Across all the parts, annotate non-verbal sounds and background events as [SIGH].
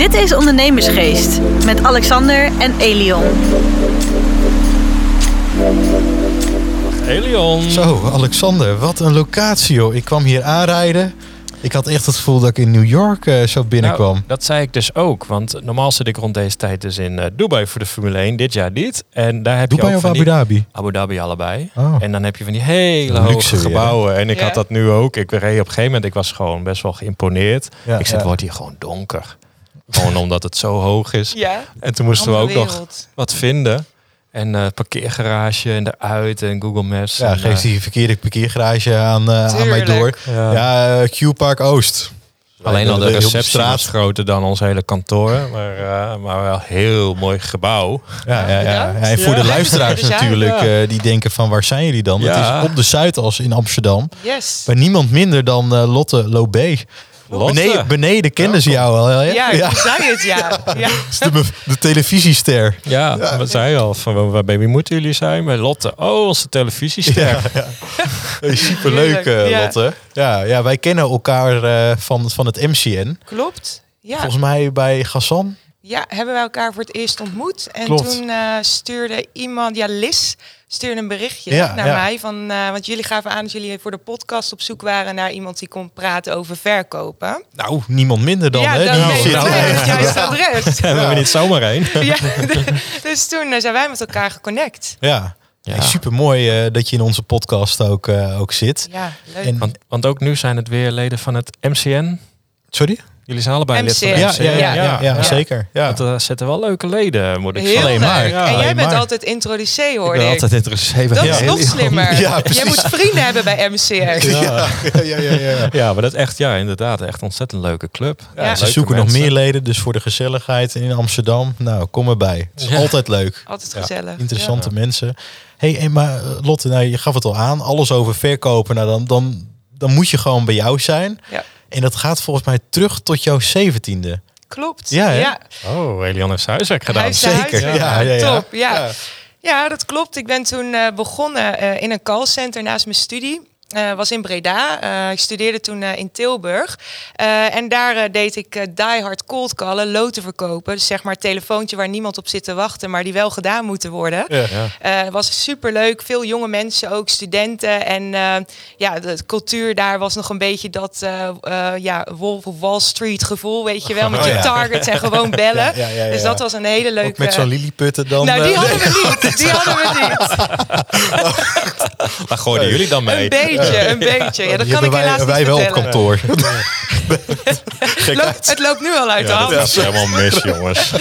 Dit is Ondernemersgeest met Alexander en Elion. Elion. Zo, Alexander, wat een locatie joh. Ik kwam hier aanrijden. Ik had echt het gevoel dat ik in New York eh, zo binnenkwam. Nou, dat zei ik dus ook. Want normaal zit ik rond deze tijd dus in eh, Dubai voor de Formule 1. Dit jaar niet. En daar heb Dubai je ook of van Abu die- Dhabi? Abu Dhabi allebei. Oh. En dan heb je van die hele Luxe hoge gebouwen. En ik Ja. had dat nu ook. Ik reed op een gegeven moment. Ik was gewoon best wel geïmponeerd. Ja, ik zei, ja. het wordt hier gewoon donker. Gewoon omdat het zo hoog is. Ja, En toen moesten we ook nog wat vinden. En eh parkeergarage en eruit en Google Maps. Ja, en, geef eh, die verkeerde parkeergarage aan, eh, aan mij door. Ja. Ja, Q-Park Oost. Alleen al de op receptie was groter dan ons hele kantoor. Maar, eh, maar wel heel mooi gebouw. Ja, ja, ja. En voor Ja. de luisteraars [LAUGHS] natuurlijk, Ja. eh, die denken van waar zijn jullie dan? Ja. Het is op de Zuidas in Amsterdam. Yes. Bij niemand minder dan eh, Lotte Lobé. Beneden, beneden kenden ze jou al. Hè? Ja, ja. ik zei het, ja. [LAUGHS] ja. De, de televisiester. Ja, wat zei je al? Van, waar, wie moeten jullie zijn? Bij Lotte. Oh, onze televisiester. Ja, ja. Superleuk, eh, ja. Lotte. Ja, ja, wij kennen elkaar eh, van, van het MCN. Klopt. Ja. Volgens mij bij Gassan. Ja, hebben wij elkaar voor het eerst ontmoet. En Klopt. toen eh, stuurde iemand, ja, Liz stuurde een berichtje Ja, naar ja. mij. Van, eh, want jullie gaven aan dat jullie voor de podcast op zoek waren naar iemand die kon praten over verkopen. Nou, niemand minder dan. ja, hè, ik. nou, Nee, adres. [LAUGHS] En we hebben niet zomaar één. [LAUGHS] ja, dus toen eh, zijn wij met elkaar geconnect. Ja, Ja. super mooi dat je in onze podcast ook, eh, ook zit. Ja, leuk. En, Want, want ook nu zijn het weer leden van het MCN. sorry? Jullie zijn allebei lid van het Ja, ja, ja, ja, ja, ja. zeker. Ja. Want er zitten wel leuke leden, moet ik zeggen. alleen maar. en jij bent maar. altijd hoorde ben ik. altijd interessant. Dat [LAUGHS] Ja, is nog slimmer. Jij moet vrienden hebben bij MCR. Ja, ja, ja, ja, ja. Ja, maar dat is echt, ja, inderdaad, echt een ontzettend leuke club. Ja. Ze leuke zoeken nog meer leden, dus voor de gezelligheid in Amsterdam. Nou, kom erbij. Het is Ja. altijd leuk. Altijd Ja. gezellig. Interessante mensen. hey, hey, maar eh, Lotte, nou, je gaf het al aan. Alles over verkopen. Nou, dan, dan, dan moet je gewoon bij jou zijn. Ja. En dat gaat volgens mij terug tot jouw zeventiende. Klopt. Ja, ja. Oh, Elian heeft zijn huiswerk gedaan. Zeker. huiswerk Ja, ja, ja. Top, ja. Ja. ja. dat klopt. Ik ben toen eh, begonnen eh, in een callcenter naast mijn studie. Eh, was in Breda. Eh, ik studeerde toen eh, in Tilburg. Eh, en daar deed ik die hard cold callen, loten verkopen. Dus zeg maar telefoontje waar niemand op zit te wachten, maar die wel gedaan moeten worden. Ja. Ja. Eh, was super leuk. Veel jonge mensen, ook studenten. En eh, ja, de cultuur daar was nog een beetje dat eh, eh, ja, Wolf of Wall Street gevoel, weet je wel. Met Oh, je ja. targets en gewoon [LAUGHS] bellen. Ja, ja, ja, ja. Dus dat was een hele leuke... Ook met zo'n lilliputten dan. nou, die hadden we niet. [LAUGHS] Die hadden we niet. [LAUGHS] Daar gooiden jullie dan mee. Een beetje, een beetje. Ja, dat die kan ik hebben helaas wij, wij niet wel op kantoor. [LAUGHS] Loopt- het loopt nu al uit de Ja, hand. dat is helemaal mis, jongens. Oh,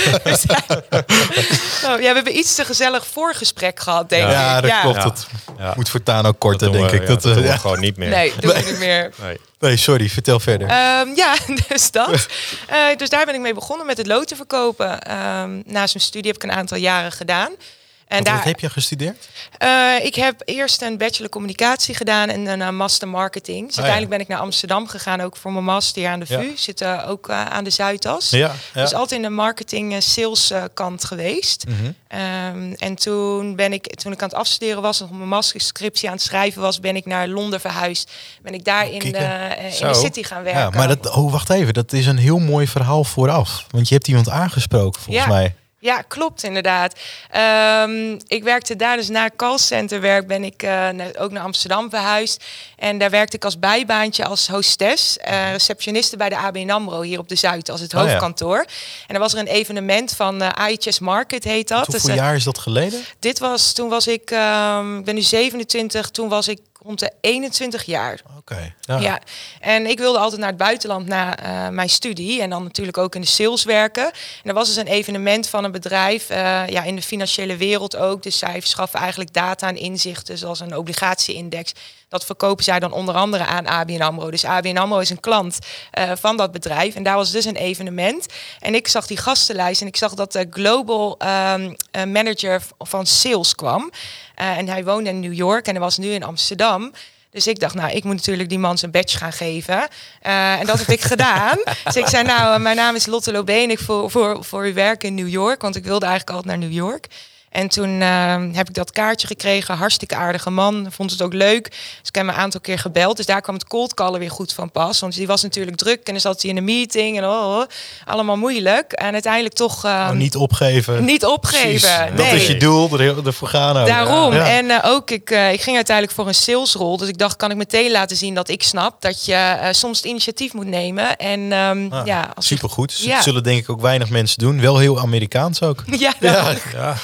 ja, we hebben iets te gezellig voorgesprek gehad, denk ik. Ja, dat klopt. Ja. Dat Ja. moet voortaan ook korter, Dat doen denk we- ik. ja, Dat, dat eh, doen we ja. gewoon niet meer. Nee, doen we niet meer. Nee. Nee, sorry, vertel verder. Ehm, ja, [LAUGHS] dus dat. Eh, dus daar ben ik mee begonnen met het loten verkopen. Ehm, naast mijn studie heb ik een aantal jaren gedaan. En Wat, daar, wat heb je gestudeerd? eh, ik heb eerst een bachelor communicatie gedaan en een eh, master marketing. Dus ja. uiteindelijk ben ik naar Amsterdam gegaan, ook voor mijn master aan de Ja. VU. Zit eh, ook eh, aan de Zuidas. Ja, ja. Dus altijd in de marketing en sales kant geweest. Mhm. Ehm, en toen ben ik, toen ik aan het afstuderen was, nog mijn masterscriptie aan het schrijven was, ben ik naar Londen verhuisd. Ben ik daar in, Kijk, de, in de city gaan werken. Ja, maar dat, oh, wacht even. Dat is een heel mooi verhaal vooraf. Want je hebt iemand aangesproken, volgens Ja. mij. Ja, klopt inderdaad. Ehm, ik werkte daar dus na callcenterwerk ben ik eh, ook naar Amsterdam verhuisd. En daar werkte ik als bijbaantje als hostess, eh, receptioniste bij de ABN AMRO hier op de Zuid als het Oh ja. hoofdkantoor. En er was er een evenement van IHS Market heet dat. Dus, Hoeveel eh, jaar is dat geleden? dit was, toen was ik, ehm, ik ben nu 27, toen was ik rond de 21 jaar. Oké. Ja. en ik wilde altijd naar het buitenland na eh, mijn studie en dan natuurlijk ook in de sales werken. En er was dus een evenement van een bedrijf, eh, ja, in de financiële wereld ook. Dus zij verschaffen eigenlijk data en inzichten, zoals een obligatieindex. Dat verkopen zij dan onder andere aan ABN AMRO. Dus ABN AMRO is een klant eh, van dat bedrijf. En daar was dus een evenement. En ik zag die gastenlijst en ik zag dat de global ehm, eh, manager van sales kwam. Eh, en hij woonde in New York en hij was nu in Amsterdam. Dus ik dacht, nou, ik moet natuurlijk die man zijn badge gaan geven. En dat heb ik [LAUGHS] gedaan. Dus ik zei, nou, mijn naam is Lotte Lobé en ik voor, voor, voor u werk in New York. Want ik wilde eigenlijk altijd naar New York. En toen ehm, heb ik dat kaartje gekregen. Hartstikke aardige man. Vond het ook leuk. Dus ik heb hem een aantal keer gebeld. Dus daar kwam het cold callen weer goed van pas. Want die was natuurlijk druk. En dan zat hij in een meeting. En oh, oh, allemaal moeilijk. En uiteindelijk toch... ehm, Nou, niet opgeven. niet opgeven. Precies. Dat nee. is je doel, ervoor gaan ook. Daarom. Ja. En eh, ook, ik, eh, ik ging uiteindelijk voor een salesrol. Dus ik dacht, kan ik meteen laten zien dat ik snap dat je eh, soms het initiatief moet nemen. En ehm, Ah, ja, als Supergoed. Ja. Zullen denk ik ook weinig mensen doen. Wel heel Amerikaans ook. [LAUGHS] Ja, Ja.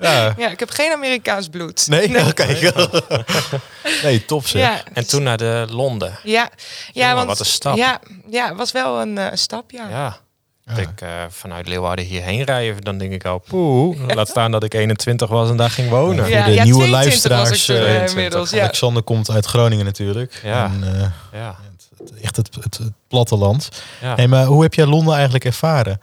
Ja. ja. ik heb geen Amerikaans bloed. Nee? Oké. [LAUGHS] nee, top zeg. Ja, En toen naar de Londen. ja, ja Jongen, want wat een stap. Ja, ja, het was wel een eh, stap, ja. Ja. Dat ik eh, vanuit Leeuwarden hierheen rijden, dan denk ik al, poeh, laat staan dat ik 21 was en daar ging wonen. Ja. De nieuwe 22 was luisteraars. ik toen, 22. inmiddels. Ja. Alexander komt uit Groningen natuurlijk. Ja. En, eh, Ja. het- echt het, het, het platteland. Ja. Hey, maar hoe heb jij Londen eigenlijk ervaren?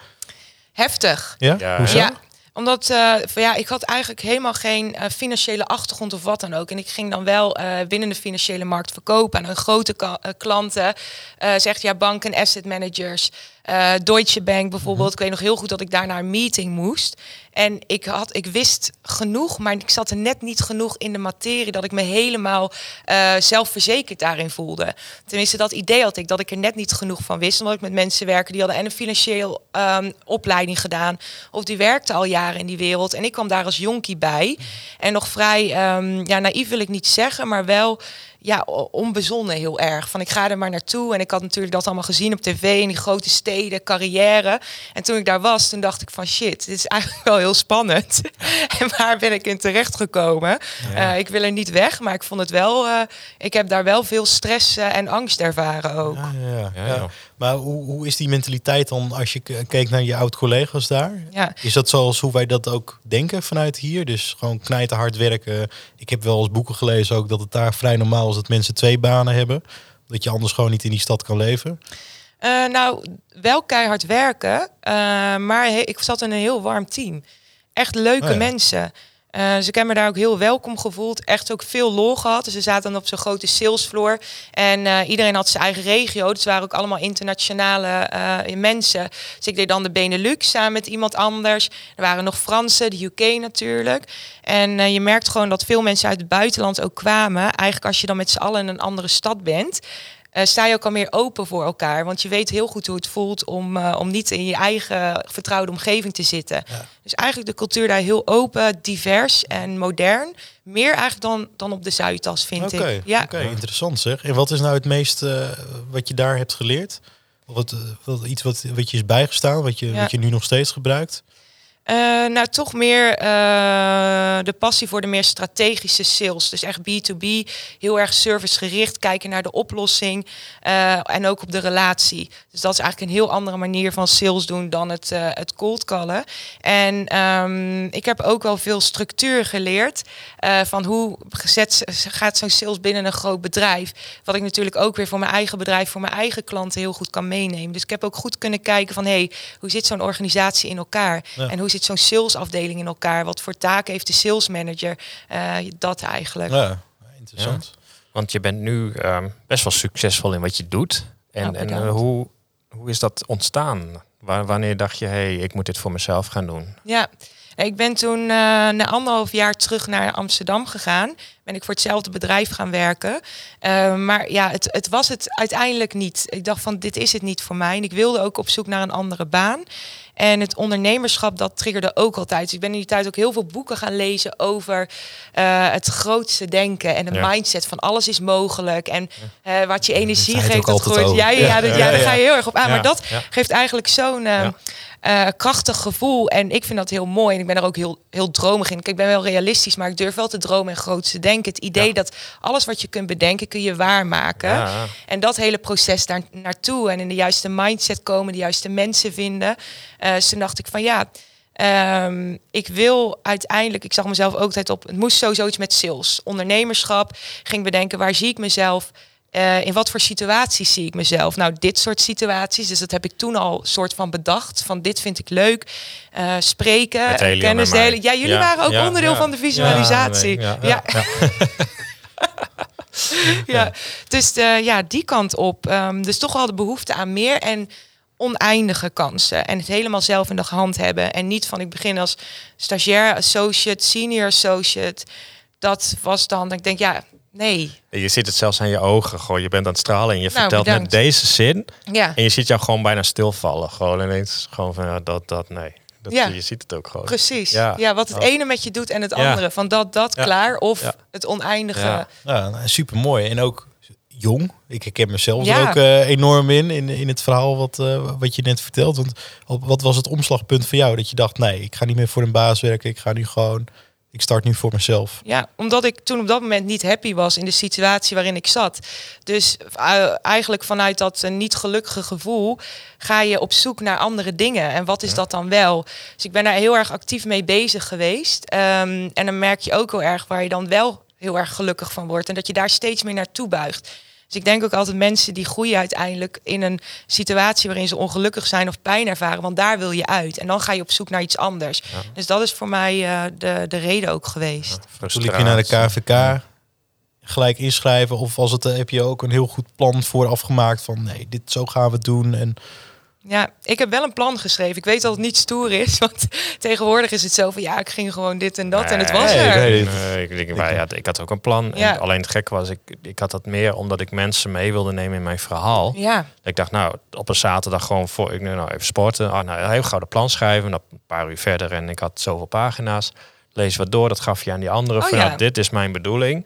Heftig. Ja? Ja, Hoezo? Omdat eh, ja, ik had eigenlijk helemaal geen eh, financiële achtergrond of wat dan ook. En ik ging dan wel eh, binnen de financiële markt verkopen aan een grote eh, klanten. eh zegt ja, banken, asset managers. Eh, Deutsche Bank bijvoorbeeld. Ik weet nog heel goed dat ik daar naar een meeting moest. En ik, had, ik wist genoeg, maar ik zat er net niet genoeg in de materie dat ik me helemaal eh, zelfverzekerd daarin voelde. Tenminste, dat idee had ik dat ik er net niet genoeg van wist. Omdat ik met mensen werken die hadden en een financieel ehm, opleiding gedaan. Of die werkten al jaren in die wereld. En ik kwam daar als jonkie bij. En nog vrij, ehm, ja, naïef wil ik niet zeggen, maar wel ja, onbezonnen heel erg. Van ik ga er maar naartoe. En ik had natuurlijk dat allemaal gezien op tv in die grote steden, carrière. En toen ik daar was, toen dacht ik van shit, dit is [LAUGHS] eigenlijk wel heel spannend. [LAUGHS] en waar ben ik in terecht gekomen? Eh, ik wil er niet weg, maar ik vond het wel. eh, ik heb daar wel veel stress eh, en angst ervaren ook. Ja, ja, ja. Maar hoe, hoe is die mentaliteit dan als je k- keek naar je oud-collega's daar? Ja. Is dat zoals hoe wij dat ook denken vanuit hier? Dus gewoon knijten hard werken. Ik heb wel eens boeken gelezen ook dat het daar vrij normaal is dat mensen twee banen hebben. Dat je anders gewoon niet in die stad kan leven. Eh, nou, wel keihard werken, eh, maar he- ik zat in een heel warm team. Echt leuke Oh ja. mensen. Dus ik heb me daar ook heel welkom gevoeld. Echt ook veel lol gehad. Dus we zaten dan op zo'n grote salesfloor. En eh, iedereen had zijn eigen regio. Dus waren ook allemaal internationale eh, mensen. Dus ik deed dan de Benelux samen met iemand anders. Er waren nog Fransen, de UK natuurlijk. En eh, je merkt gewoon dat veel mensen uit het buitenland ook kwamen. Eigenlijk als je dan met z'n allen in een andere stad bent eh, sta je ook al meer open voor elkaar. Want je weet heel goed hoe het voelt om, eh, om niet in je eigen vertrouwde omgeving te zitten. Dus eigenlijk de cultuur daar heel open, divers en modern. Meer eigenlijk dan, dan op de Zuidas, vind ik. Ja. oké, interessant zeg. En wat is nou het meest eh, wat je daar hebt geleerd? Of Wat, wat, iets wat, wat je is bijgestaan, wat je, Ja. wat je nu nog steeds gebruikt? Eh, nou, toch meer eh, de passie voor de meer strategische sales. Dus echt B2B, heel erg servicegericht, kijken naar de oplossing eh, en ook op de relatie. Dus dat is eigenlijk een heel andere manier van sales doen dan het, het cold callen. En ehm, ik heb ook wel veel structuur geleerd van hoe gezet gaat zo'n sales binnen een groot bedrijf. Wat ik natuurlijk ook weer voor mijn eigen bedrijf, voor mijn eigen klanten heel goed kan meenemen. Dus ik heb ook goed kunnen kijken van hey, hoe zit zo'n organisatie in elkaar? Ja. En hoe zit zo'n salesafdeling in elkaar? Wat voor taken heeft de sales manager? Eh, dat eigenlijk. Ja, interessant. Want je bent nu ehm, best wel succesvol in wat je doet. En, Oh, en eh, hoe, hoe is dat ontstaan? Wanneer dacht je, hé, hey, ik moet dit voor mezelf gaan doen? Ja, ik ben toen eh, na anderhalf jaar terug naar Amsterdam gegaan. Ben ik voor hetzelfde bedrijf gaan werken. Eh, maar ja, het, het was het uiteindelijk niet. Ik dacht van, dit is het niet voor mij. En ik wilde ook op zoek naar een andere baan. En het ondernemerschap, dat triggerde ook altijd. Dus ik ben in die tijd ook heel veel boeken gaan lezen over eh, het grootste denken. En de Ja. mindset van alles is mogelijk. En eh, wat je energie geeft, dat over. Ja, ja, ja, ja, daar ga je heel erg op aan. Maar dat geeft eigenlijk zo'n... eh, eh, krachtig gevoel. En ik vind dat heel mooi. En ik ben er ook heel, heel dromig in. Kijk, ik ben wel realistisch, maar ik durf wel te dromen en groot te denken. Het idee Ja. dat alles wat je kunt bedenken, kun je waarmaken. Ja. En dat hele proces daar naartoe en in de juiste mindset komen, de juiste mensen vinden. Eh dus toen dacht ik van ja, ehm, ik wil uiteindelijk, ik zag mezelf ook altijd op, het moest sowieso iets met sales, ondernemerschap. Ging bedenken, waar zie ik mezelf? Eh, in wat voor situaties zie ik mezelf? Nou, dit soort situaties. Dus dat heb ik toen al soort van bedacht. Van dit vind ik leuk. Eh, spreken, kennis delen. Ja, jullie Ja, waren ook ja, onderdeel ja. van de visualisatie. Ja, Ja, nee, ja, [LAUGHS] ja. Dus eh, ja, die kant op. Ehm, dus toch wel de behoefte aan meer. En oneindige kansen en het helemaal zelf in de hand hebben en niet van ik begin als stagiair, associate, senior associate. Dat was dan, ik denk ja, nee. Je ziet het zelfs aan je ogen. Gewoon, je bent aan het stralen en je Nou, vertelt bedankt. net deze zin. Ja, En je ziet jou gewoon bijna stilvallen. Gewoon ineens gewoon van ja, dat, dat, nee. Dat, Ja. Je ziet het ook gewoon. precies. Ja, Ja. wat het Oh. ene met je doet en het Ja. andere. Van dat, dat Ja. klaar of Ja. het oneindige. Ja. Ja, super mooi. En ook jong. Ik herken mezelf Ja. er ook eh, enorm in, in, in het verhaal wat, eh, wat je net vertelt. Want op, wat was het omslagpunt voor jou? Dat je dacht, nee, ik ga niet meer voor een baas werken. Ik ga nu gewoon, ik start nu voor mezelf. Ja, omdat ik toen op dat moment niet happy was in de situatie waarin ik zat. Dus eh, eigenlijk vanuit dat eh, niet gelukkige gevoel ga je op zoek naar andere dingen. En wat is dat dan wel? Dus ik ben daar heel erg actief mee bezig geweest. Ehm, en dan merk je ook heel erg waar je dan wel heel erg gelukkig van wordt. En dat je daar steeds meer naartoe buigt. Dus ik denk ook altijd mensen die groeien uiteindelijk in een situatie waarin ze ongelukkig zijn of pijn ervaren. Want daar wil je uit. En dan ga je op zoek naar iets anders. Dus dat is voor mij eh, de, de reden ook geweest. Toen liep je naar de KVK, gelijk inschrijven. Of was het, heb je ook een heel goed plan vooraf gemaakt van, nee, dit zo gaan we het doen. En Ja, ik heb wel een plan geschreven. Ik weet dat het niet stoer is, [LAUGHS] want tegenwoordig is het zo van ja, ik ging gewoon dit en dat en het was Nee, er. nee, Nee, ik, denk, maar ja, ik had ook een plan. Ja. En alleen het gek was, ik, ik had dat meer omdat ik mensen mee wilde nemen in mijn verhaal. Ja, Ik dacht, nou, op een zaterdag gewoon voor, ik nou even sporten. Oh, nou, heel gauw de plan schrijven. Nou, een paar uur verder en ik had zoveel pagina's. Lees wat door, dat gaf je aan die anderen. Oh, van, ja. nou, dit is mijn bedoeling.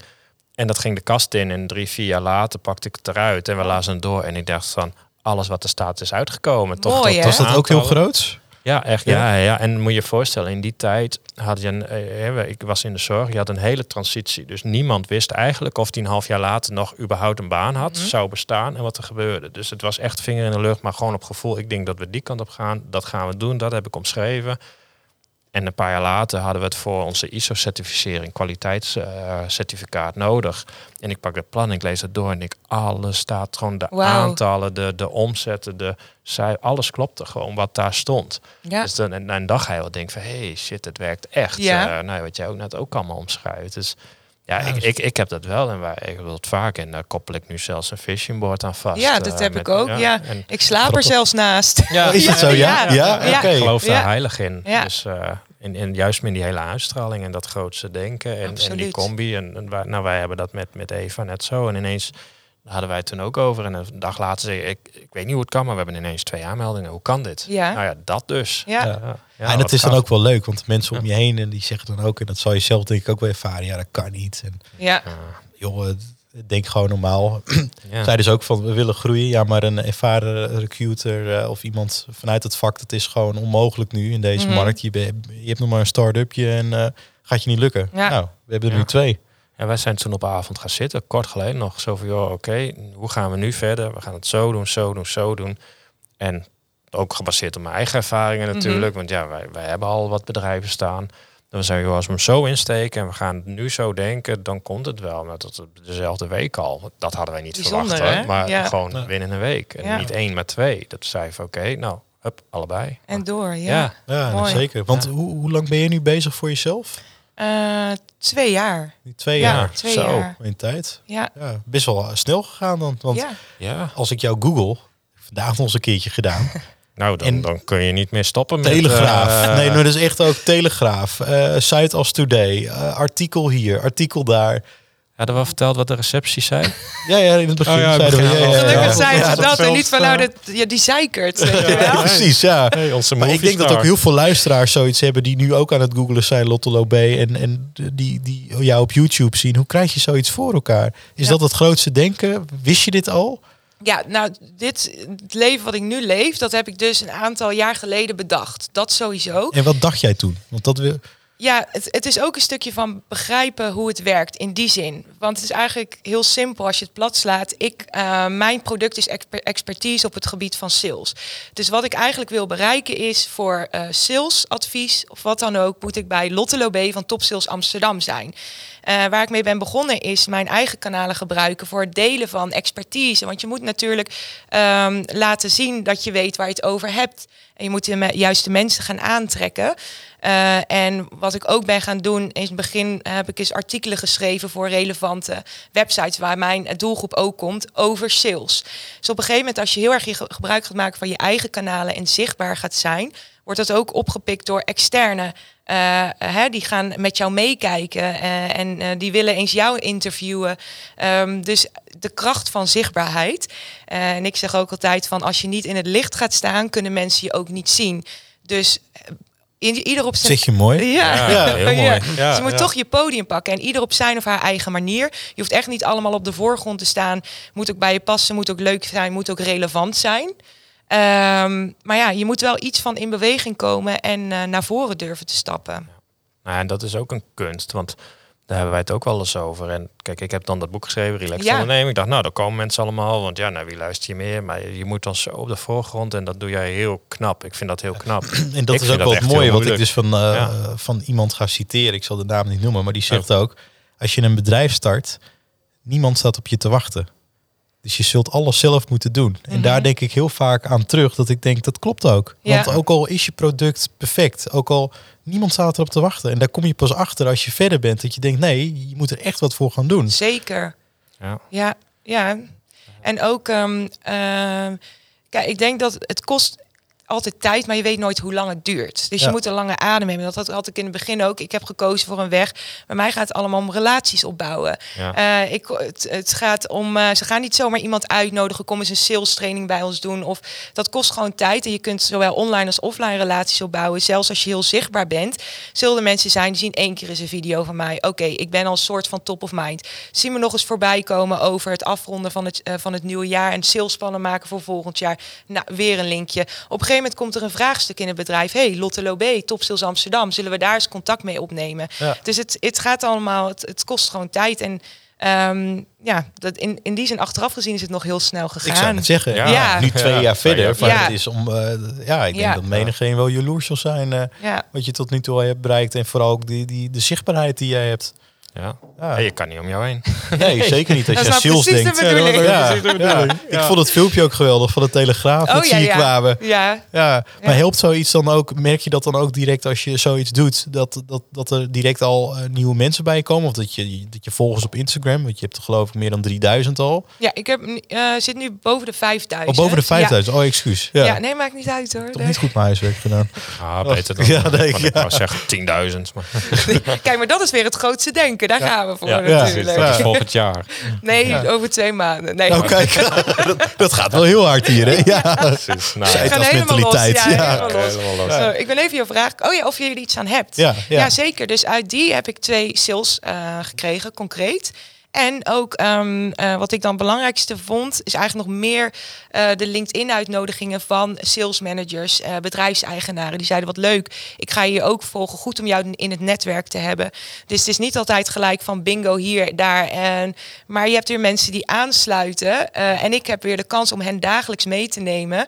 En dat ging de kast in en drie, vier jaar later pakte ik het eruit en we lazen het door. En ik dacht van, alles wat er staat is uitgekomen. Toch, Mooi, tot- hè? was dat ook heel groot? Ja, echt. Ja? Ja? Ja, En moet je je voorstellen, in die tijd had je een, eh, ik was in de zorg, je had een hele transitie. Dus niemand wist eigenlijk of die een half jaar later nog überhaupt een baan had, Mhm. zou bestaan en wat er gebeurde. Dus het was echt vinger in de lucht, maar gewoon op gevoel. Ik denk dat we die kant op gaan, dat gaan we doen, dat heb ik omschreven. En een paar jaar later hadden we het voor onze ISO-certificering, kwaliteitscertificaat nodig. En ik pak het plan, ik lees het door en ik, alles staat gewoon, de aantallen, de, de omzetten, de, zij, alles klopte gewoon wat daar stond. ja. Dus dan, en, en dan ga je wel denken van, hey shit, het werkt echt. Ja. Eh, nou, wat jij ook net ook allemaal omschrijft. Dus ja, Ja, ik, dus- ik, ik heb dat wel en wij ik wil het vaak. En daar koppel ik nu zelfs een fishing board aan vast. Ja, dat eh, heb met- ik ook, ja. En Ik slaap er zelfs naast. [LAUGHS] Ja, is dat zo? Ja? Ja. Ik geloof daar Ja. heilig in. Ja. Dus uh, in, in, juist met die hele uitstraling en dat grootste denken en, en die combi. En, en wij, nou, wij hebben dat met, met Eva net zo. En ineens daar hadden wij het toen ook over. En een dag later zei ik, ik weet niet hoe het kan, maar we hebben ineens twee aanmeldingen. Hoe kan dit? Ja. Nou ja, dat dus. Ja. Ja. Ja, en het is dan ook wel leuk, want de mensen om je heen en die zeggen dan ook, en dat zal je zelf denk ik ook wel ervaren, ja, dat kan niet. En Ja, joh, denk gewoon normaal. [CLEARS THROAT] ja. Zij dus ook van, we willen groeien, ja, maar een ervaren recruiter eh, of iemand vanuit het vak, dat is gewoon onmogelijk nu in deze Mhm. markt. Je, je hebt nog maar een start-upje en eh, gaat je niet lukken. Ja. Nou, we hebben er Ja. nu twee. En wij zijn toen op avond gaan zitten, kort geleden nog. Zo van, joh, oké, hoe gaan we nu verder? We gaan het zo doen, zo doen, zo doen. En ook gebaseerd op mijn eigen ervaringen Mhm. natuurlijk. Want ja, wij, wij hebben al wat bedrijven staan. Dan zeggen we, joh, als we hem zo insteken en we gaan het nu zo denken, dan komt het wel. Maar tot dezelfde week al. Dat hadden wij niet Bijzonder, verwacht. hè? Maar Ja. gewoon Ja. binnen een week. En Ja. niet één, maar twee. Dat zei van, oké, nou, hup, allebei. en door, ja. Ja. Ja, Mooi. zeker. Want Ja. hoe, hoe lang ben je nu bezig voor jezelf? Eh, twee jaar. Twee Ja, jaar. twee zo. jaar. In tijd. Ja, Ja, best wel eh, snel gegaan dan. Want ja. Ja. als ik jou google, vandaag nog eens een keertje gedaan. [LAUGHS] Nou, dan, En- dan kun je niet meer stoppen met... Telegraaf. eh, nee, maar dat is echt ook Telegraaf. eh Zuidas Today. eh, artikel hier, artikel daar. Hadden we al verteld wat de receptie zei? [LAUGHS] Ja, ja, in het begin Oh ja, zeiden we... Ja, ja, ja, Gelukkig ja. zijn Ja, ze dat dat en niet van nou, dat, ja, die zeikert. [LAUGHS] precies, ja. Hey, onze Maar ik denk dat ook heel veel luisteraars zoiets hebben die nu ook aan het googlen zijn, Lottelo B. En, en die, die jou op YouTube zien. Hoe krijg je zoiets voor elkaar? Is Ja. dat het grootste denken? Wist je dit al? Ja, nou, dit het leven wat ik nu leef, dat heb ik dus een aantal jaar geleden bedacht. Dat sowieso. En wat dacht jij toen? Want dat wil. Ja, het, het is ook een stukje van begrijpen hoe het werkt in die zin. Want het is eigenlijk heel simpel als je het plat slaat. Ik, eh, mijn product is exper- expertise op het gebied van sales. Dus wat ik eigenlijk wil bereiken is voor eh salesadvies of wat dan ook, moet ik bij Lotte Lobé van Top Sales Amsterdam zijn. Eh, waar ik mee ben begonnen is mijn eigen kanalen gebruiken voor het delen van expertise. Want je moet natuurlijk ehm, laten zien dat je weet waar je het over hebt. En je moet de juiste mensen gaan aantrekken. Eh, en wat ik ook ben gaan doen, in het begin heb ik eens artikelen geschreven voor relevante websites waar mijn doelgroep ook komt over sales. Dus op een gegeven moment, als je heel erg je gebruik gaat maken van je eigen kanalen en zichtbaar gaat zijn, wordt dat ook opgepikt door externe. Uh, hè, die gaan met jou meekijken uh, en die willen eens jou interviewen. Um, dus de kracht van zichtbaarheid. en ik zeg ook altijd van als je niet in het licht gaat staan, kunnen mensen je ook niet zien. Dus ieder op zijn... Zeg je mooi? Ja, ja, ja heel mooi. Ja. Dus je moet toch je podium pakken. En ieder op zijn of haar eigen manier. Je hoeft echt niet allemaal op de voorgrond te staan. Moet ook bij je passen, moet ook leuk zijn, moet ook relevant zijn. Um, maar ja, je moet wel iets van in beweging komen en uh, naar voren durven te stappen. Nou, en dat is ook een kunst, want daar hebben wij het ook wel eens over. En kijk, ik heb dan dat boek geschreven, Relax Ja. Ondernemen. Ik dacht, nou, daar komen mensen allemaal, want ja, nou, wie luistert je meer? Maar je moet dan zo op de voorgrond en dat doe jij heel knap. Ik vind dat heel knap. [CLEARS THROAT] En dat Ik is ook wel het mooie wat ik dus van, uh, Ja. van iemand ga citeren. Ik zal de naam niet noemen, maar die zegt ook... Als je een bedrijf start, niemand staat op je te wachten. Dus je zult alles zelf moeten doen. En Mhm. daar denk ik heel vaak aan terug. Dat ik denk, dat klopt ook. Ja. Want ook al is je product perfect. Ook al niemand staat erop te wachten. En daar kom je pas achter als je verder bent. Dat je denkt, nee, je moet er echt wat voor gaan doen. Zeker. Ja. Ja, ja. En ook, ehm, ehm, kijk, ik denk dat het kost altijd tijd, maar je weet nooit hoe lang het duurt. Dus Ja. je moet een lange adem hebben. Dat had, ik in het begin ook. Ik heb gekozen voor een weg. Bij mij gaat het allemaal om relaties opbouwen. Ja. Eh, ik, het, het gaat om, eh, ze gaan niet zomaar iemand uitnodigen, kom eens een sales training bij ons doen. Of dat kost gewoon tijd. En je kunt zowel online als offline relaties opbouwen. Zelfs als je heel zichtbaar bent, zullen er mensen zijn die zien één keer eens een video van mij. Oké, ik ben al een soort van top of mind. Zien we nog eens voorbij komen over het afronden van het, eh, van het nieuwe jaar en salesplannen maken voor volgend jaar. Nou, weer een linkje. Op een gegeven moment komt er een vraagstuk in het bedrijf. Hey, Lotte Lobé, Top Sales Amsterdam. Zullen we daar eens contact mee opnemen? Ja. Dus het, het gaat allemaal, het, het kost gewoon tijd. En ehm, ja, dat in, in die zin achteraf gezien is het nog heel snel Ik zou gegaan. het zeggen. Ja. Ja. Nu twee Ja. jaar verder. Maar Ja. het is om... eh, ja, ik denk Ja. dat menigeen wel jaloers zal zijn... eh, Ja, wat je tot nu toe hebt bereikt. En vooral ook die, die, de zichtbaarheid die jij hebt. Ja. Ja. Hey, je kan niet om jou heen. [LAUGHS] Nee, zeker niet als Dat je aan nou de denkt. Ja, de ja. Ik vond het filmpje ook geweldig van de Telegraaf. Oh, dat ja, zie je ja. kwamen. ja. Ja, maar helpt zoiets dan ook? Merk je dat dan ook direct als je zoiets doet? Dat, dat, dat er direct al eh, nieuwe mensen bij komen? Of dat je, dat je volgers op Instagram, want je hebt er geloof ik meer dan 3000 al. ja ik heb, eh, zit nu boven de 5000. Of boven de 5000. Oh, excuus. Ja, nee, maakt niet uit hoor. toch niet goed mijn huiswerk gedaan. Ah, beter dan. [LAUGHS] Ja, nee, ik wou zeggen 10.000. Maar [LAUGHS] Kijk, maar dat is weer het grootste denken. Daar gaan we voor ja, ja, precies. natuurlijk. dat is Ja. volgend jaar. Nee, Ja. over twee maanden. Nee, Nou kijk, [LAUGHS] dat, dat gaat wel heel hard hier. Hè? Ja. Precies. Nou, los. mentaliteit, Ja, ja. helemaal los. Zo, ik ben even je vraag. Oh ja, of je er iets aan hebt. Ja, ja. Ja, zeker. Dus uit die heb ik twee sales eh, gekregen, concreet. En ook ehm, eh, wat ik dan het belangrijkste vond, is eigenlijk nog meer eh, de LinkedIn-uitnodigingen van sales managers, eh, bedrijfseigenaren. Die zeiden: Wat leuk, ik ga je ook volgen. Goed om jou in het netwerk te hebben. Dus het is niet altijd gelijk van bingo hier, daar. En, maar je hebt weer mensen die aansluiten. en ik heb weer de kans om hen dagelijks mee te nemen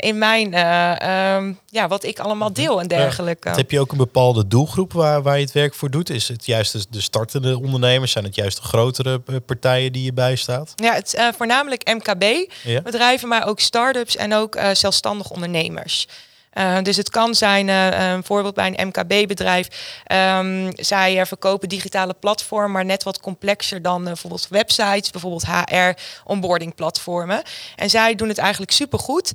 in mijn, eh, ehm, ja, wat ik allemaal deel en dergelijke. Heb je ook een bepaalde doelgroep waar, waar je het werk voor doet? Is het juist de, de startende ondernemers? Zijn het juist de grotere eh, partijen die je bijstaat? Ja, het eh, voornamelijk MKB-bedrijven, Ja? maar ook start-ups en ook eh zelfstandig ondernemers. Eh, dus het kan zijn, eh, een voorbeeld bij een MKB-bedrijf. ehm, zij eh, verkopen digitale platformen, maar net wat complexer dan bijvoorbeeld websites, bijvoorbeeld HR-onboarding-platformen. En zij doen het eigenlijk supergoed.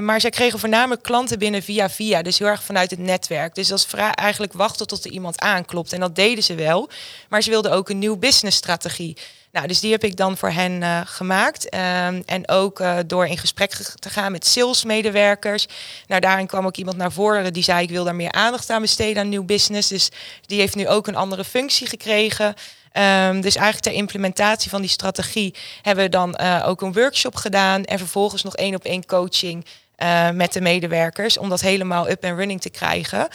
maar zij kregen voornamelijk klanten binnen via via, dus heel erg vanuit het netwerk. Dus dat is eigenlijk wachten tot er iemand aanklopt. En dat deden ze wel, maar ze wilden ook een nieuw businessstrategie. Nou, dus die heb ik dan voor hen eh, gemaakt. Ehm, en ook eh, door in gesprek ge- te gaan met salesmedewerkers. Nou, daarin kwam ook iemand naar voren die zei: Ik wil daar meer aandacht aan besteden aan nieuw business. Dus die heeft nu ook een andere functie gekregen. Ehm, dus eigenlijk ter implementatie van die strategie hebben we dan eh, ook een workshop gedaan. En vervolgens nog één op één coaching. met de medewerkers om dat helemaal up en running te krijgen.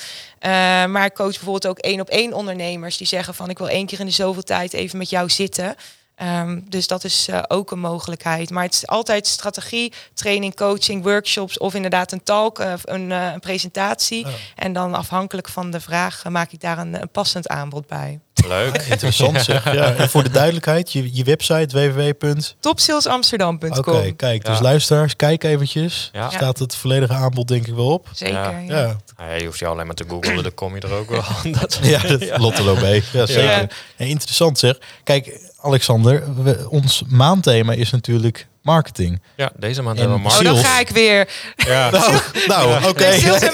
Maar ik coach bijvoorbeeld ook één op één ondernemers die zeggen van ik wil één keer in de zoveel tijd even met jou zitten. Ehm, dus dat is eh, ook een mogelijkheid. Maar het is altijd strategie, training, coaching, workshops of inderdaad een talk, eh, een, eh, een presentatie. Oh. En dan afhankelijk van de vraag maak ik daar een, een passend aanbod bij. Leuk. [LAUGHS] Interessant zeg. Ja. En voor de duidelijkheid, je, je website www. Topsalesamsterdam.com. Oké, kijk. Dus Ja. luisteraars, kijk eventjes. Ja. Staat het volledige aanbod denk ik wel op. Zeker. Ja. Ja. Ja, Ja, je hoeft je alleen maar te googlen, dan kom je er ook wel. [LAUGHS] Dat, ja, dat Lottelo B. Ja, zeker. Ja. Ja, interessant zeg. Kijk, Alexander, we- ons maandthema is natuurlijk marketing. ja, deze maand En hebben we Oh, Mark. dan ga ik weer. Ja, [LAUGHS] Nou, nou oké. En-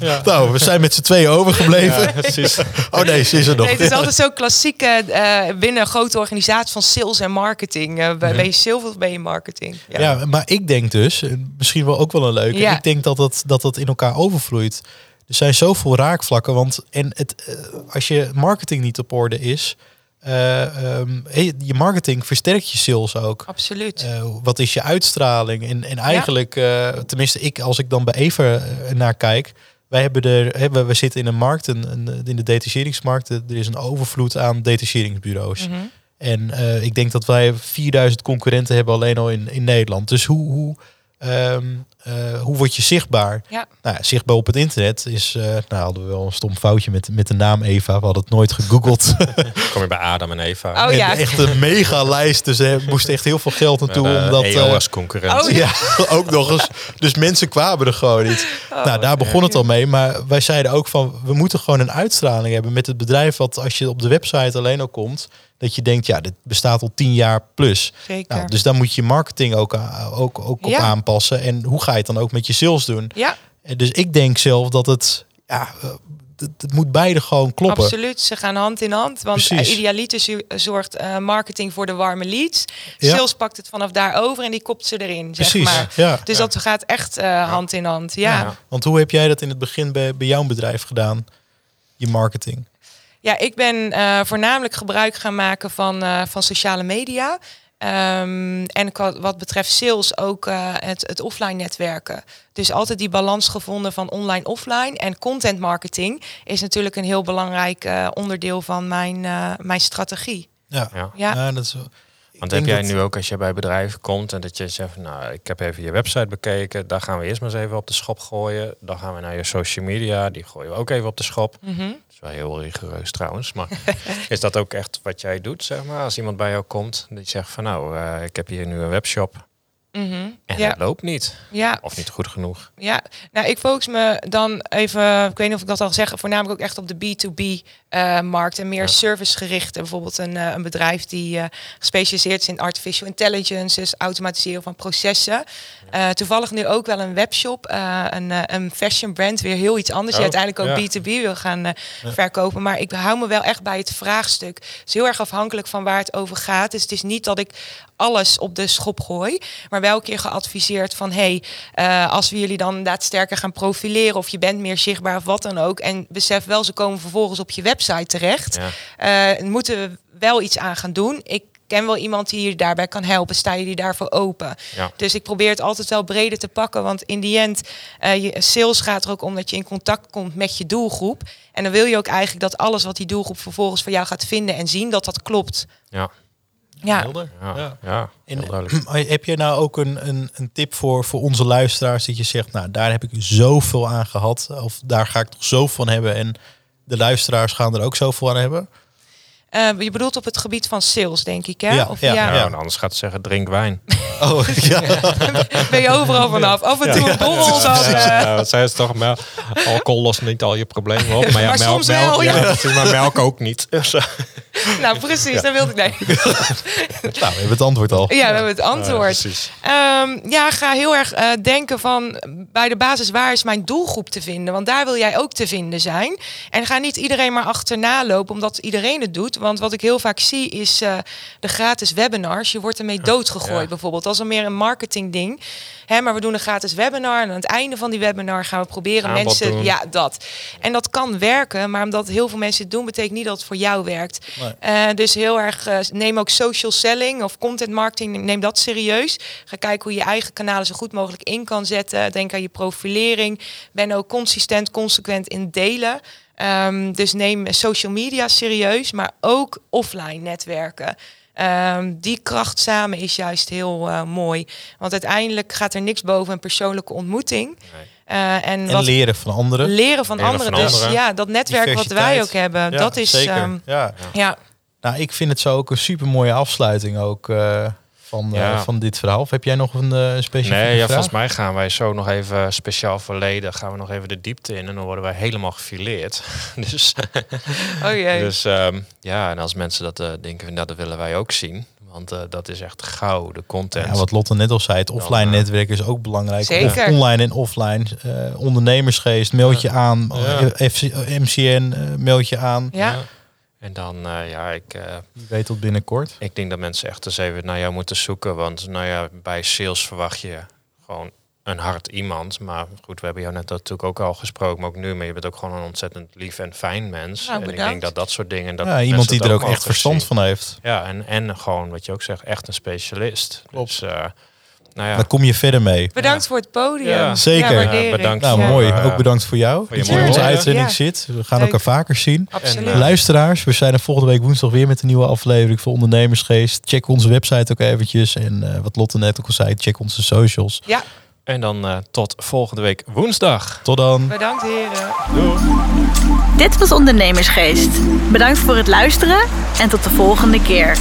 [LAUGHS] Nou, we zijn met z'n tweeën overgebleven. precies. [LAUGHS] Oh nee, ze is er nog. Nee, het is altijd zo klassieke eh, binnen een grote organisatie van sales en marketing. Eh, ben je sales of ben je marketing? Ja. Ja, maar ik denk dus, eh, misschien wel ook wel een leuke, Ja. ik denk dat het, dat het in elkaar overvloeit. Er zijn zoveel raakvlakken, want en het, eh, als je marketing niet op orde is, eh, ehm, je marketing versterkt je sales ook. Absoluut. Eh, wat is je uitstraling? En, en eigenlijk, eh, tenminste ik, als ik dan bij Ever naar kijk, wij hebben er, we, zitten in een markt, een, een, in de detacheringsmarkt, er is een overvloed aan detacheringsbureaus. Mhm. En ik denk dat wij 4000 concurrenten hebben alleen al in, in Nederland. Dus hoe, hoe, ehm, eh, hoe word je zichtbaar? Ja. Nou, ja, zichtbaar op het internet is, eh, nou hadden we wel een stom foutje met, met de naam Eva. We hadden het nooit gegoogeld. [LAUGHS] Kom je bij Adam en Eva. Oh En ja. Echt een mega lijst. Dus er moest echt heel veel geld naartoe. Met, eh, omdat, EO eh, als concurrent. Oh, [LAUGHS] ja, ook nog eens. Dus mensen kwamen er gewoon niet. Oh, nou, daar begon het al mee. Maar wij zeiden ook van, we moeten gewoon een uitstraling hebben met het bedrijf. Wat als je op de website alleen al komt, dat je denkt, ja, dit bestaat al tien jaar plus. Zeker. Nou, dus daar moet je marketing ook, a- ook, ook op aanpassen. En hoe ga je het dan ook met je sales doen? ja, En dus ik denk zelf dat het, ja, eh, het, het moet beide gewoon kloppen. absoluut. Ze gaan hand in hand. Want uh, idealiter zorgt eh, marketing voor de warme leads. Ja. Sales pakt het vanaf daar over en die kopt ze erin, zeg Precies, maar. ja. Dus dat gaat echt eh, hand in hand. Ja. Ja. Want hoe heb jij dat in het begin bij, bij jouw bedrijf gedaan? Je marketing. Ja, ik ben eh, voornamelijk gebruik gaan maken van, eh, van sociale media. Ehm, en wat betreft sales ook eh, het, het offline netwerken. Dus altijd die balans gevonden van online-offline. En content marketing is natuurlijk een heel belangrijk eh, onderdeel van mijn, eh, mijn strategie. Ja, Ja. Ja. Ja, dat is, Want heb jij dat- nu ook als je bij bedrijven komt en dat je zegt, van, nou, ik heb even je website bekeken, daar gaan we eerst maar eens even op de schop gooien. Dan gaan we naar je social media, die gooien we ook even op de schop. Mhm. Dat is wel heel rigoureus trouwens, maar [LAUGHS] is dat ook echt wat jij doet, zeg maar? Als iemand bij jou komt, die zegt van, nou, eh, ik heb hier nu een webshop Mhm. en Ja, het loopt niet. ja, Of niet goed genoeg. ja. Nou, ik focus me dan even, ik weet niet of ik dat al zeg, voornamelijk ook echt op de B2B-markt en meer Ja. servicegerichte. Bijvoorbeeld een, eh, een bedrijf die eh, gespecialiseerd is in artificial intelligence, dus automatiseren van processen. Eh, toevallig nu ook wel een webshop, eh, een, eh, een fashion brand, weer heel iets anders, die Oh, uiteindelijk ook ja. B2B wil gaan eh, verkopen. Maar ik hou me wel echt bij het vraagstuk. Het is heel erg afhankelijk van waar het over gaat. Dus het is niet dat ik alles op de schop gooi, maar wel een keer geadviseerd van hey, eh, als we jullie dan inderdaad sterker gaan profileren of je bent meer zichtbaar of wat dan ook. En besef wel, ze komen vervolgens op je website terecht. Ja. Eh, moeten we wel iets aan gaan doen. Ik ken wel iemand die je daarbij kan helpen. Sta je die daarvoor open? Ja. Dus ik probeer het altijd wel breder te pakken. Want in die end, je sales gaat er ook om dat je in contact komt met je doelgroep. En dan wil je ook eigenlijk dat alles wat die doelgroep vervolgens voor jou gaat vinden en zien, dat dat klopt. Ja, Ja, Helder. ja, Ja. En [CLEARS THROAT] heb je nou ook een, een, een tip voor, voor onze luisteraars dat je zegt, nou daar heb ik zoveel aan gehad of daar ga ik nog zoveel van hebben en de luisteraars gaan er ook zoveel aan hebben? Eh, je bedoelt op het gebied van sales, denk ik, hè? Ja, of, ja. Ja, Ja. en anders gaat ze zeggen, drink wijn. [LAUGHS] Oh [LAUGHS] ja, [LAUGHS] Ben je overal vanaf? Af en toe een borrel dan. eh, Ja, wat zei ze toch? Mel alcohol lost niet al je problemen op. Maar, ja, Maar melk, soms melk, wel, ja. ja. maar melk ook niet. Zo. nou, precies, dat wilde ik nee. nou we hebben het antwoord al. Ja, we hebben het Ja, antwoord. precies. Ehm, ja, ga heel erg eh, denken van bij de basis waar is mijn doelgroep te vinden? Want daar wil jij ook te vinden zijn. En ga niet iedereen maar achterna lopen omdat iedereen het doet. Want wat ik heel vaak zie is eh, de gratis webinars. Je wordt ermee doodgegooid Ja. bijvoorbeeld. Dat is meer een marketing ding. Hè, maar we doen een gratis webinar en aan het einde van die webinar gaan we proberen Aanbod mensen... doen. Ja, dat. En dat kan werken, maar omdat heel veel mensen het doen, betekent niet dat het voor jou werkt. Nee. Eh, dus heel erg, eh, neem ook social selling of content marketing, neem dat serieus. Ga kijken hoe je je eigen kanalen zo goed mogelijk in kan zetten. Denk aan je profilering. Ben ook consistent, consequent in delen. Ehm, dus neem social media serieus, maar ook offline netwerken. Ehm, die kracht samen is juist heel eh, mooi. Want uiteindelijk gaat er niks boven een persoonlijke ontmoeting. Nee. Eh, en, En wat leren van anderen. leren van Leren anderen. van dus anderen. ja, dat netwerk wat wij ook hebben, Ja, dat is. zeker. ehm, ja. ja, Nou, ik vind het zo ook een super mooie afsluiting ook eh, van, eh, Ja. van dit verhaal. Of heb jij nog een eh specifieke Nee, ja, volgens mij gaan wij zo nog even speciaal verleden, gaan we nog even de diepte in en dan worden wij helemaal gefileerd. [LAUGHS] dus oh jee. dus ehm, ja, en als mensen dat eh, denken, nou, dat willen wij ook zien. Want eh, dat is echt gouden content. Ja, wat Lotte net al zei, het offline netwerk is ook belangrijk. Zeker. Online en offline. eh, ondernemersgeest, meld je aan. Ja. FC, MCN, eh, meld je aan. ja. En dan, eh, ja, ik, eh, weet tot binnenkort. ik denk dat mensen echt eens even naar jou moeten zoeken. Want nou ja, bij sales verwacht je gewoon een hard iemand. Maar goed, we hebben jou net natuurlijk ook al gesproken, maar ook nu. Maar je bent ook gewoon een ontzettend lief en fijn mens. Nou, en ik denk dat dat soort dingen... Dat ja, iemand die er ook echt verstand zien. van heeft. Ja, en, en gewoon wat je ook zegt, echt een specialist. Klopt. Dus, eh, nou ja, Daar kom je verder mee. Bedankt Ja. voor het podium. Ja. Zeker. Bedankt Nou, mooi. Eh, Ook bedankt voor jou. voor je dat je in onze uitzending Ja. zit. We gaan Leuk. elkaar vaker zien. Absoluut. En, Luisteraars, we zijn er volgende week woensdag weer met een nieuwe aflevering voor Ondernemersgeest. Check onze website ook eventjes. En eh, wat Lotte net ook al zei, check onze socials. ja, en dan eh, tot volgende week woensdag. Tot dan. bedankt heren. Dit was Ondernemersgeest. Bedankt voor het luisteren en tot de volgende keer.